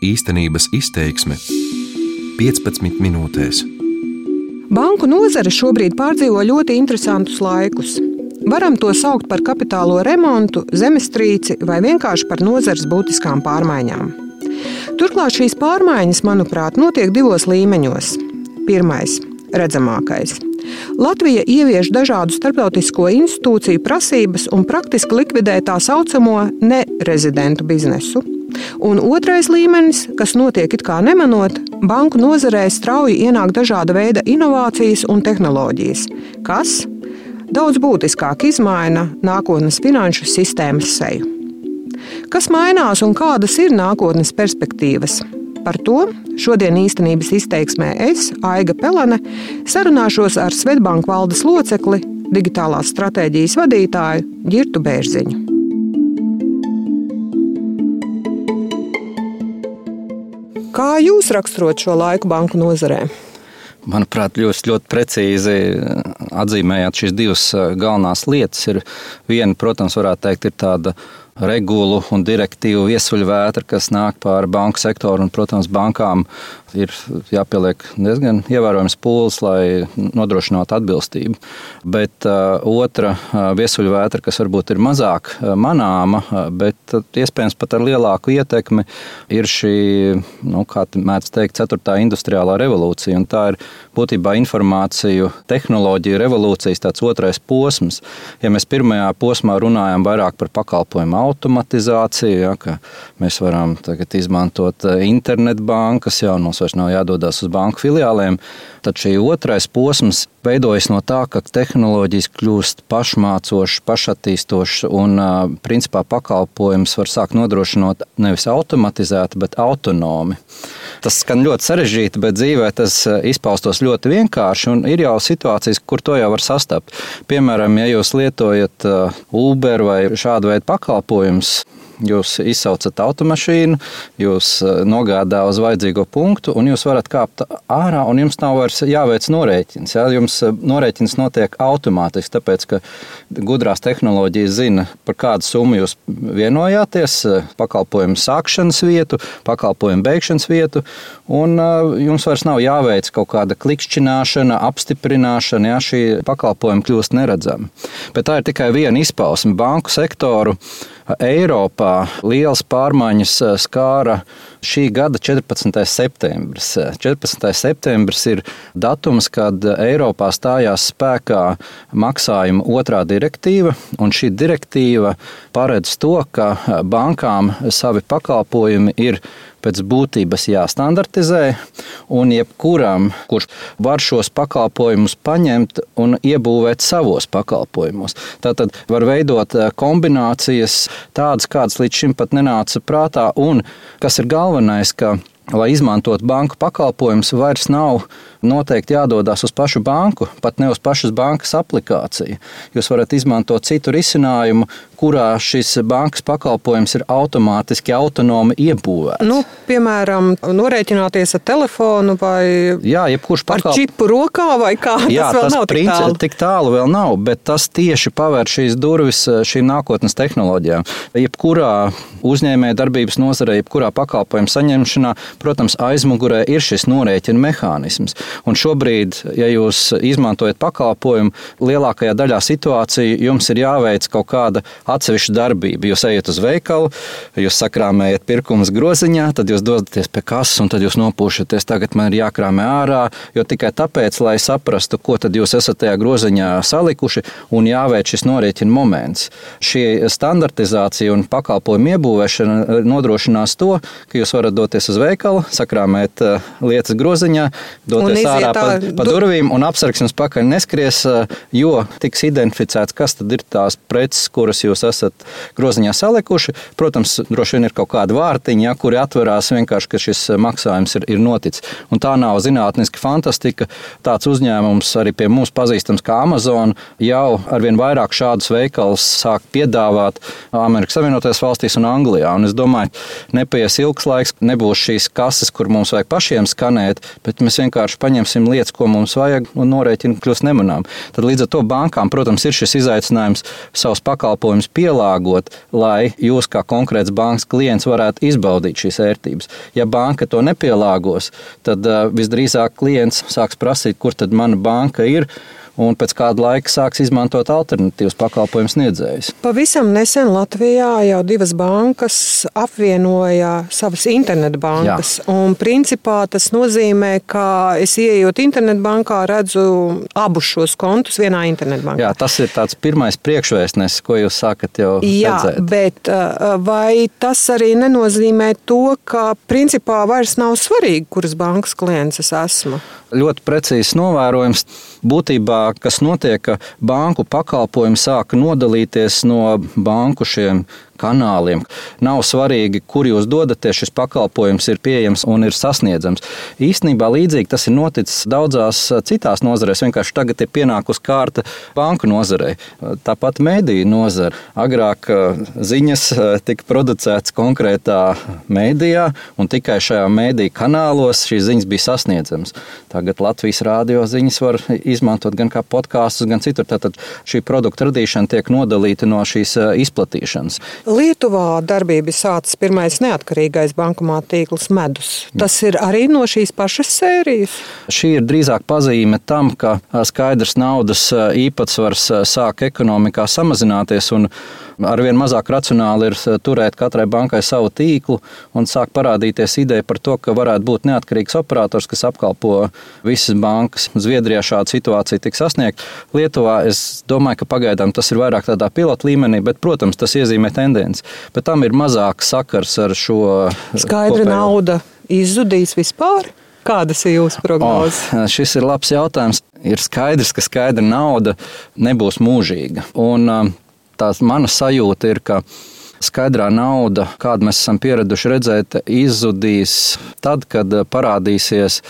Īstenības izteiksme 15 minūtēs. Banku nozare šobrīd pārdzīvo ļoti interesantus laikus. Varam to saukt par kapitālo remontu, zemestrīci vai vienkārši par nozares būtiskām pārmaiņām. Turklāt šīs pārmaiņas, manuprāt, notiek divos līmeņos. Pirmais, redzamākais Latvija ievieš dažādu starptautisko institūciju prasības un praktiski likvidē tā saucamo nerezidentu biznesu. Un otrais līmenis, kas notiek it kā nemanot, banku nozarē strauji ienāk dažāda veida inovācijas un tehnoloģijas, kas daudz būtiskāk izmaina nākotnes finanšu sistēmas seju. Kas mainās un kādas ir nākotnes perspektīvas? Par to šodien īstenības izteiksmē es, Aiga Pelene, sarunāšos ar Svetbanku valdes locekli, digitālās stratēģijas vadītāju Girtu Bērziņu. Kā jūs raksturot šo laiku banku nozarē? Manuprāt, jūs ļoti precīzi atzīmējāt šīs divas galvenās lietas. Ir viena, protams, varētu teikt, ir tāda regulu un direktīvu viesuļvētra, kas nāk pāri banku sektoru. Un, protams, bankām ir jāpieliek diezgan ievērojams pūles, lai nodrošinātu atbilstību. Bet uh, otra uh, viesuļvētra, kas varbūt ir mazāk uh, manāma, uh, bet iespējams pat ar lielāku ietekmi, ir šī, nu, kā mēdz teikt, ceturtā industriālā revolūcija. Un tā ir būtībā informāciju tehnoloģiju revolūcijas otrais posms. Ja mēs pirmajā posmā runājam vairāk par pakalpojumu automatizāciju, ja, ka mēs varam tagad izmantot eh, internetbankas, jau mums vairs nav jādodas uz banku filiālēm. Tad šī otrais posms veidojas no tā, ka tehnoloģijas kļūst pašmācošas, pašattīstošas un principā pakalpojums var sākt nodrošināt nevis automatizēti, bet autonomi. Tas skan ļoti sarežģīti, bet dzīvē tas izpaustos ļoti vienkārši. Ir jau situācijas, kur to jau var sastapt. Piemēram, ja jūs lietojat Uber vai šādu veidu pakalpojumus, Jūs izsaucat automašīnu, jūs eh, nogādā uz vajadzīgo punktu, un jūs varat kāpt ārā, un jums nav vairs jāveic norēķins. Ja? Jums eh, norēķins notiek automātiski, tāpēc ka gudrās tehnoloģijas zina, par kādu summu jūs vienojāties, eh, pakalpojumu sākšanas vietu, pakalpojumu beigšanas vietu, un jums vairs nav jāveic kaut kāda klikšķināšana, apstiprināšana, ja šī pakalpojuma kļūst neredzama. Bet tā ir tikai viena izpausme banku sektoru. Eiropā liels pārmaiņas eh, skāra šī gada 14. septembris. 14. septembris ir datums, kad Eiropā stājās spēkā maksājuma otrā direktīva, un šī direktīva paredz to, ka bankām savi pakalpojumi ir pēc būtības jāstandartizē, un jebkuram, kurš var šos pakalpojumus paņemt un iebūvēt savos pakalpojumos. Tātad var veidot eh, kombinācijas tādas, kādas līdz šim pat nenāca prātā, un kas ir galvenais, ka lai izmantotu banku pakalpojumus, vairs nav noteikti jādodas uz pašu banku, pat ne uz pašas bankas aplikāciju. Jūs varat izmantot citu risinājumu, kurā šis bankas pakalpojums ir automātiski autonomi iebūvēts. Nu, piemēram, norēķināties ar telefonu vai Jā, pakalp... ar čipu rokā vai kā. Jā, tas vēl tas nav tik tālu. Tik tālu vēl nav, bet tas tieši paver šīs durvis eh, šīm nākotnes tehnoloģijām. Jebkurā uzņēmē darbības nozarē, jebkurā pakalpojuma saņemšanā, protams, aizmugurē ir šis norēķina mehānisms. Un šobrīd, ja jūs izmantojat pakalpojumu, lielākajā daļā situāciju jums ir jāveic kaut kāda atsevišķa darbība. Jūs ejat uz veikalu, jūs sakrāmējat pirkums groziņā, tad jūs dodaties pie kases un tad jūs nopūšaties. Tagad man ir jākrāmē ārā, jo tikai tāpēc, lai saprastu, ko tad jūs esat tajā groziņā salikuši un jāveic šis norēķina moments. Šī standartizācija un pakalpojumu iebūvēšana nodrošinās to, ka jūs varat doties uz veikalu, sakrāmēt eh, lietas groziņā, doties ārā pa, pa durvīm, un apsargs jums pakaļ neskries, eh, jo tiks identificēts, kas tad ir tās preces, kuras jūs esat groziņā salikuši. Protams, droši vien ir kaut kāda vārtiņa, ja, kuri atverās vienkārši, ka šis maksājums ir, ir noticis. Un tā nav zinātniska fantastika. Tāds uzņēmums arī pie mums pazīstams kā Amazon jau arvien vairāk šādus veikalus sāk piedāvāt Amerikas Savienotajās valstīs un Anglijā. Un es domāju, nepaies ilgs laiks, nebūs šīs kases, kur mums vajag pašiem skanēt, bet mēs vienkārši paņemsim lietas, ko mums vajag, un norēķini kļūst nemanām. Tad līdz ar to bankām, protams, ir šis izaicinājums savus pakalpojumus pielāgot, lai jūs kā konkrēts bankas klients varētu izbaudīt šīs ērtības. Ja banka to nepielāgos, tad uh, visdrīzāk klients sāks prasīt, kur tad mana banka ir un pēc kāda laika sāks izmantot alternatīvas pakalpojumu sniedzējus. Pavisam nesen Latvijā jau divas bankas apvienoja savas internetbankas. Principā tas nozīmē, ka es ieejot internetbankā, redzu abus šos kontus vienā internetbankā. Jā, tas ir tāds pirmais priekšvēstnesis, ko jūs sākat jau Jā, redzēt. bet vai tas arī nenozīmē to, ka principā vairs nav svarīgi, kuras bankas klients es esmu? Ļoti precīzs novērojums. Būtībā, kas notiek, ka banku pakalpojumi sāk nodalīties no banku šiem kanāliem. Nav svarīgi, kur jūs dodaties, šis pakalpojums ir pieejams un ir sasniedzams. Īstenībā līdzīgi tas ir noticis daudzās citās nozarēs. Vienkārši tagad ir pienākusi kārta banku nozarei. Tāpat mēdīju nozare. Agrāk ziņas tika producētas konkrētā mēdījā, un tikai šajā mēdīju kanālos šīs ziņas bija sasniedzamas. Tagad Latvijas rādio ziņas var izmantot gan kā podkāstus, gan citur. Tātad šī produkta radīšana tiek nodalīta no šīs izplatīšanas. Lietuvā darbība sācis pirmais neatkarīgais bankomāta tīkls medus. Tas ir arī no šīs pašas sērijas. Šī ir drīzāk pazīme tam, ka skaidrs naudas īpatsvars sāk ekonomikā samazināties. Arvien mazāk racionāli ir turēt katrai bankai savu tīklu, un sāk parādīties ideja par to, ka varētu būt neatkarīgs operators, kas apkalpo visas bankas. Zviedrijā šāda situācija tiks sasniegta. Lietuvā es domāju, ka pagaidām tas ir vairāk tādā pilotu līmenī, bet, protams, tas iezīmē tendenci. Bet tam ir mazāk sakars ar šo skaidru kopējo. naudu. Izzudīs vispār? Kādas ir jūsu prognozes? Oh, šis ir labs jautājums. Ir skaidrs, ka skaidra nauda nebūs mūžīga. Un, tās mana sajūta ir, ka skaidrā nauda, kādu mēs esam pieraduši redzēt, izzudīs tad, kad parādīsies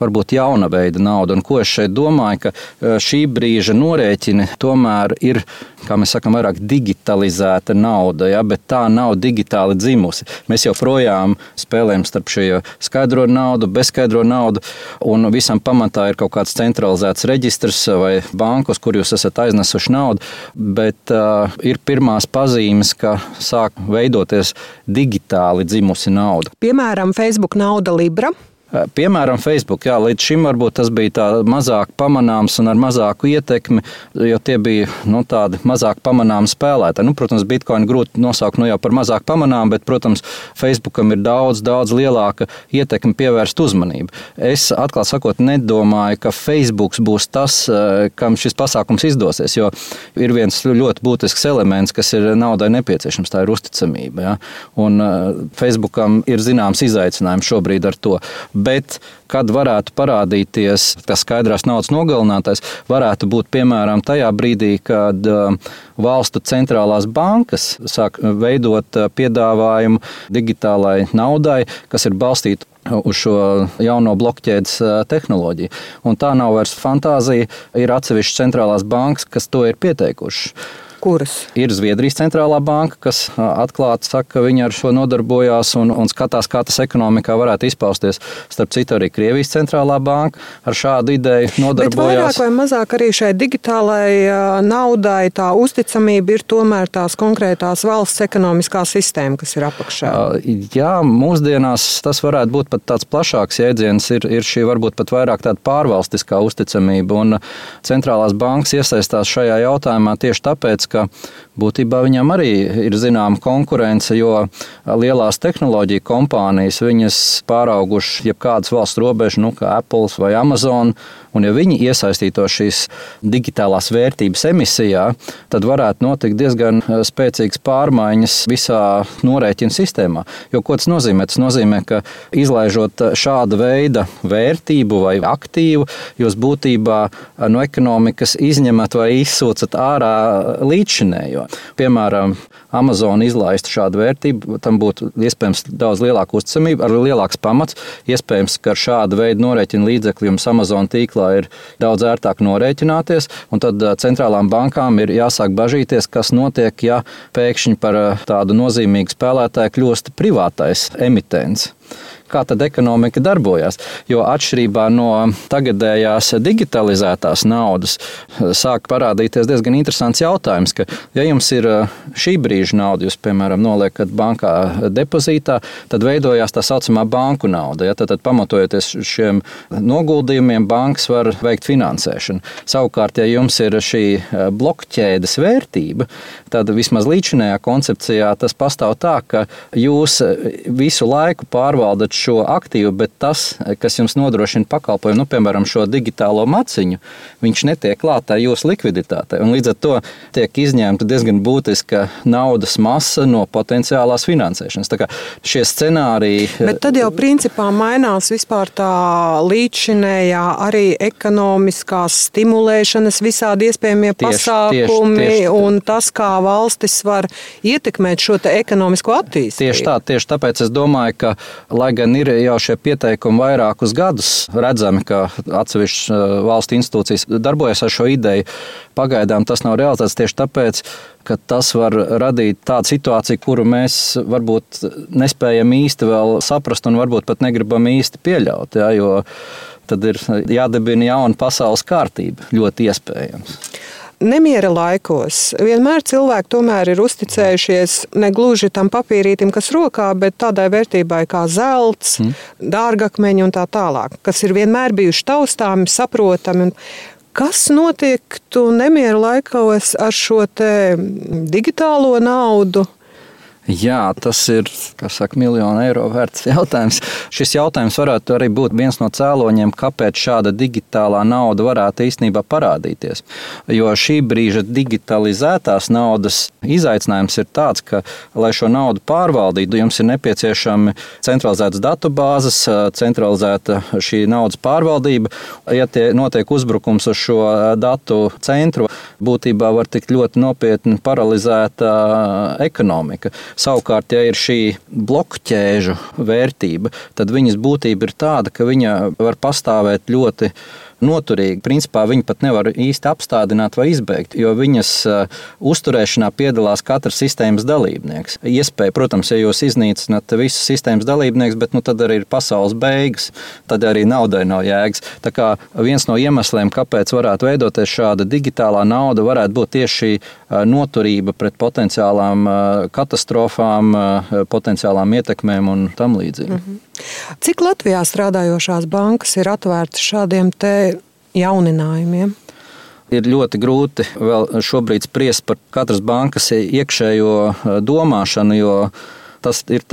varbūt jauna veida nauda. Un ko es šeit domāju, ka e, šī brīža norēķini tomēr ir, kā mēs sakām, vairāk digitalizēta nauda, ja, bet tā nav digitāli dzimusi. Mēs joprojām spēlējam starp šo skaidro naudu, bezskaidro naudu, un visam pamatā ir kaut kāds centralizēts reģistrs vai bankas, kur jūs esat aiznesuši naudu, bet uh, ir pirmās pazīmes, ka sāk veidoties digitāli dzimusi nauda. Piemēram, Facebook nauda Libra. Eh, piemēram, Facebook, jā, līdz šim varbūt tas bija tā mazāk pamanāms un ar mazāku ietekmi, jo tie bija nu, tādi mazāk pamanāmi spēlētāji. Nu, protams, Bitcoin grūti nosaukt nu, jau par mazāk pamanām, bet, protams, Facebookam ir daudz, daudz lielāka ietekme pievērst uzmanību. Es, atklāt sakot, nedomāju, ka Facebook būs tas, eh, kam šis pasākums izdosies, jo ir viens ļoti būtisks elements, kas ir naudai nepieciešams, tā ir uzticamība. Ja? Un eh, Facebookam ir zināms izaicinājums šobrīd ar to bet kad varētu parādīties tas skaidrās naudas nogalinātais, varētu būt piemēram tajā brīdī, kad um, valstu centrālās bankas sāk veidot uh, piedāvājumu digitālai naudai, kas ir balstīta uz šo jauno blokķēdes uh, tehnoloģiju. Un tā nav vairs fantāzija, ir atsevišķas centrālās bankas, kas to ir pieteikušas. Kuras? Ir Zviedrijas centrālā banka, kas atklāti saka, ka viņi ar šo nodarbojās un, un skatās, kā tas ekonomikā varētu izpausties. Starp citu, arī Krievijas centrālā banka ar šādu ideju nodarbojās. Bet vairāk vai mazāk arī šai digitālajai naudai tā uzticamība ir tomēr tās konkrētās valsts ekonomiskā sistēma, kas ir apakšā. Jā, mūsdienās tas varētu būt pat tāds plašāks jēdziens, ir, ir šī varbūt pat vairāk tāda pārvalstiskā uzticamība. Un centrālās bankas iesaistās šajā jautājumā tieši tāpēc, ka būtībā viņam arī ir zināma konkurence, jo lielās tehnoloģiju kompānijas viņas pāraugušas jebkādas valsts robežas, nu, kā Apple vai Amazon. Un, ja viņi iesaistītos šīs digitālās vērtības emisijā, tad varētu notikt diezgan eh, spēcīgas pārmaiņas visā norēķinu sistēmā. Jo ko tas nozīmē? Tas nozīmē, ka izlaižot šāda veida vērtību vai aktīvu, jūs būtībā eh, no ekonomikas izņemat vai izsūcat ārā līdzšinējo. Piemēram, Amazon izlaistu šādu vērtību, tam būtu iespējams daudz lielāka uzticamība, ar lielāks pamats. Iespējams, ka ar šādu veidu norēķinu līdzekļu jums Amazon tīklā ir daudz ērtāk norēķināties, un tad centrālām bankām ir jāsāk bažīties, kas notiek, ja pēkšņi par tādu nozīmīgu spēlētāju kļūst privātais emitents kā tad ekonomika darbojas. Jo atšķirībā no tagadējās digitalizētās naudas, sāk parādīties diezgan interesants jautājums, ka, ja jums ir šī brīža nauda, jūs, piemēram, noliekat bankā depozītā, tad veidojās tā saucamā banku nauda. Ja? Tad, tad pamatojoties šiem noguldījumiem, bankas var veikt finansēšanu. Savukārt, ja jums ir šī blokķēdes vērtība, tad vismaz līdzinējā koncepcijā tas pastāv tā, ka jūs visu laiku pārvaldat šo aktīvu, bet tas, kas jums nodrošina pakalpojumu, nu, piemēram, šo digitālo maciņu, viņš netiek klātā jūsu likviditātei. Līdz ar to tiek izņemta diezgan būtiska naudas masa no potenciālās finansēšanas. Tā kā šie scenāriji. Bet tad jau principā mainās vispār tā līdzšinējā arī ekonomiskās stimulēšanas visādi iespējamie tieši, pasākumi tieši, tieši, un tas, kā valstis var ietekmēt šo ekonomisko attīstību. Tieši tā, tieši tāpēc es domāju, ka, lai gan ir jau šie pieteikumi vairākus gadus, redzami, ka atsevišķas uh, valsts institūcijas darbojas ar šo ideju, pagaidām tas nav realizēts tieši tāpēc, ka tas var radīt tādu situāciju, kuru mēs varbūt nespējam īsti vēl saprast un varbūt pat negribam īsti pieļaut. Ja, tad ir jādibina jauna pasaules kārtība, ļoti iespējams nemiera laikos vienmēr cilvēki tomēr ir uzticējušies ne gluži tam papīrītim, kas rokā, bet tādai vērtībai kā zelts, mm. dārgakmeņi un tā tālāk, kas ir vienmēr bijuši taustāmi, saprotami. Kas notiek nemiera laikos ar šo digitālo naudu? Jā, tas ir saka, miljonu eiro vērts jautājums. Šis jautājums varētu arī būt viens no cēloņiem, kāpēc šāda digitālā nauda varētu īstenībā parādīties. Jo šī brīža digitalizētās naudas izaicinājums ir tāds, ka, lai šo naudu pārvaldītu, jums ir nepieciešami centralizētas datubāzes, centralizēta šī naudas pārvaldība. Ja tie notiek uzbrukums uz šo datu centru, būtībā var tikt ļoti nopietni paralizēta ekonomika. Savukārt, ja ir šī blokķēžu vērtība, tad viņas būtība ir tāda, ka viņa var pastāvēt ļoti noturīgi. Principā viņi pat nevar īsti apstādināt vai izbeigt, jo viņas uh, uzturēšanā piedalās katrs sistēmas dalībnieks. Iespēja, protams, ja jūs iznīcināt visus sistēmas dalībniekus, bet nu, tad arī ir pasaules beigas, tad arī naudai nav jēgas. Tā kā viens no iemesliem, kāpēc varētu veidoties šāda digitālā nauda, varētu būt tieši šī uh, noturība pret potenciālām uh, katastrofām, potenciālām ietekmēm un tam līdzīgi. Mm -hmm. Cik Latvijā strādājošās bankas ir atvērtas šādiem jauninājumiem? Ir ļoti grūti vēl šobrīd spriest par katras bankas iekšējo eh, domāšanu, jo tas ir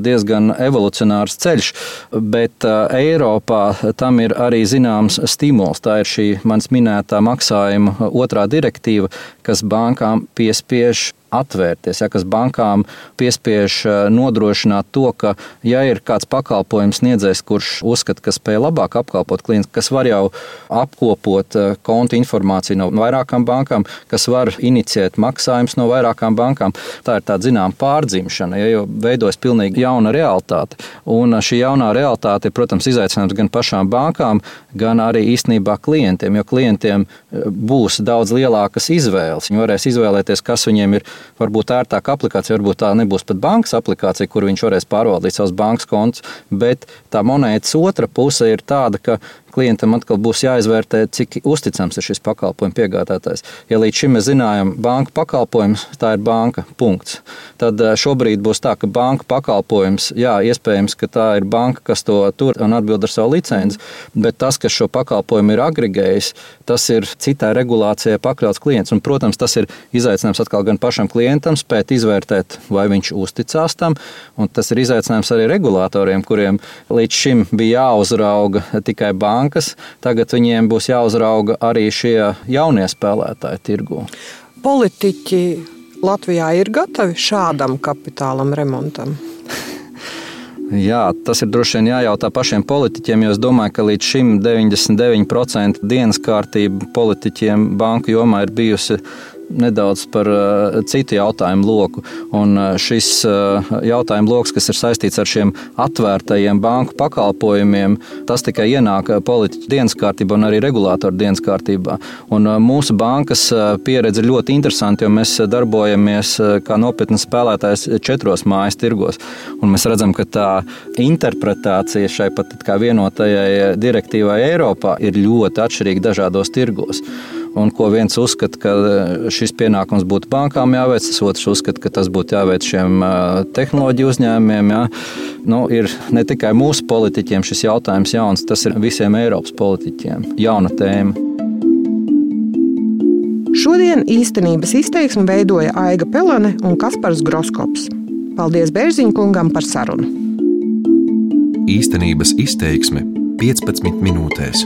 diezgan evolucionārs ceļš, bet eh, Eiropā tam ir arī zināms stimuls. Tā ir šī manis minētā maksājuma otrā direktīva, kas bankām piespiež atvērties, ja, kas bankām piespiež eh, nodrošināt to, ka, ja ir kāds pakalpojums sniedzējs, kurš uzskata, ka spēj labāk apkalpot klientu, kas var jau apkopot eh, kontu informāciju no vairākām bankām, kas var inicijēt maksājumus no vairākām bankām, tā ir tāda zināmā pārdzimšana, ja, jo veidojas pilnīgi jauna realitāte. Un eh, šī jaunā realitāte ir, protams, izaicinājums gan pašām bankām, gan arī īstenībā klientiem, jo klientiem būs daudz lielākas izvēles. Viņi varēs izvēlēties, kas viņiem ir varbūt ērtāka aplikācija, varbūt tā nebūs pat bankas aplikācija, kur viņš varēs pārvaldīt savus bankas kontus, bet tā monētas otra puse ir tāda, ka klientam atkal būs jāizvērtē, cik uzticams ir šis pakalpojumu piegādātājs. Ja līdz šim mēs zinājām, banka pakalpojums, tā ir banka. Punkts. Tad eh, šobrīd būs tā, ka banka pakalpojums, jā, iespējams, ka tā ir banka, kas to tur un atbild ar savu licenci, bet tas, kas šo pakalpojumu ir agregējis, tas ir citai regulācijai pakļauts klients. Un, protams, tas ir izaicinājums atkal gan pašam klientam spēt izvērtēt, vai viņš uzticās tam, un tas ir izaicinājums arī regulātoriem, kuriem līdz šim bija jāuzrauga tikai banka bankas, tagad viņiem būs jāuzrauga arī šie jaunie spēlētāji tirgu. Politiķi Latvijā ir gatavi šādam kapitālam remontam. Jā, tas ir droši vien jājautā pašiem politiķiem, jo es domāju, ka līdz šim 99% dienas kārtība politiķiem banku jomā ir bijusi nedaudz par citu jautājumu loku. Un šis jautājumu lokus, kas ir saistīts ar šiem atvērtajiem banku pakalpojumiem, tas tikai ienāk politiķu dienas kārtībā un arī regulātoru dienas kārtībā. Un mūsu bankas pieredze ir ļoti interesanta, jo mēs darbojamies kā nopietnas spēlētājs četros mājas tirgos. Un mēs redzam, ka tā interpretācija šai pat kā vienotajai direktīvai Eiropā ir ļoti atšķirīga dažādos tirgos. Un ko viens uzskata, ka šis pienākums būtu bankām jāveic, tas otrs uzskata, ka tas būtu jāveic šiem tehnoloģiju uzņēmumiem. Jā. Nu, ir ne tikai mūsu politiķiem šis jautājums jauns, tas ir visiem Eiropas politiķiem. Jauna tēma. Šodien īstenības izteiksmi veidoja Aiga Pelane un Kaspars Groskops. Paldies Bērziņa kungam par sarunu! Īstenības izteiksme 15 minūtēs.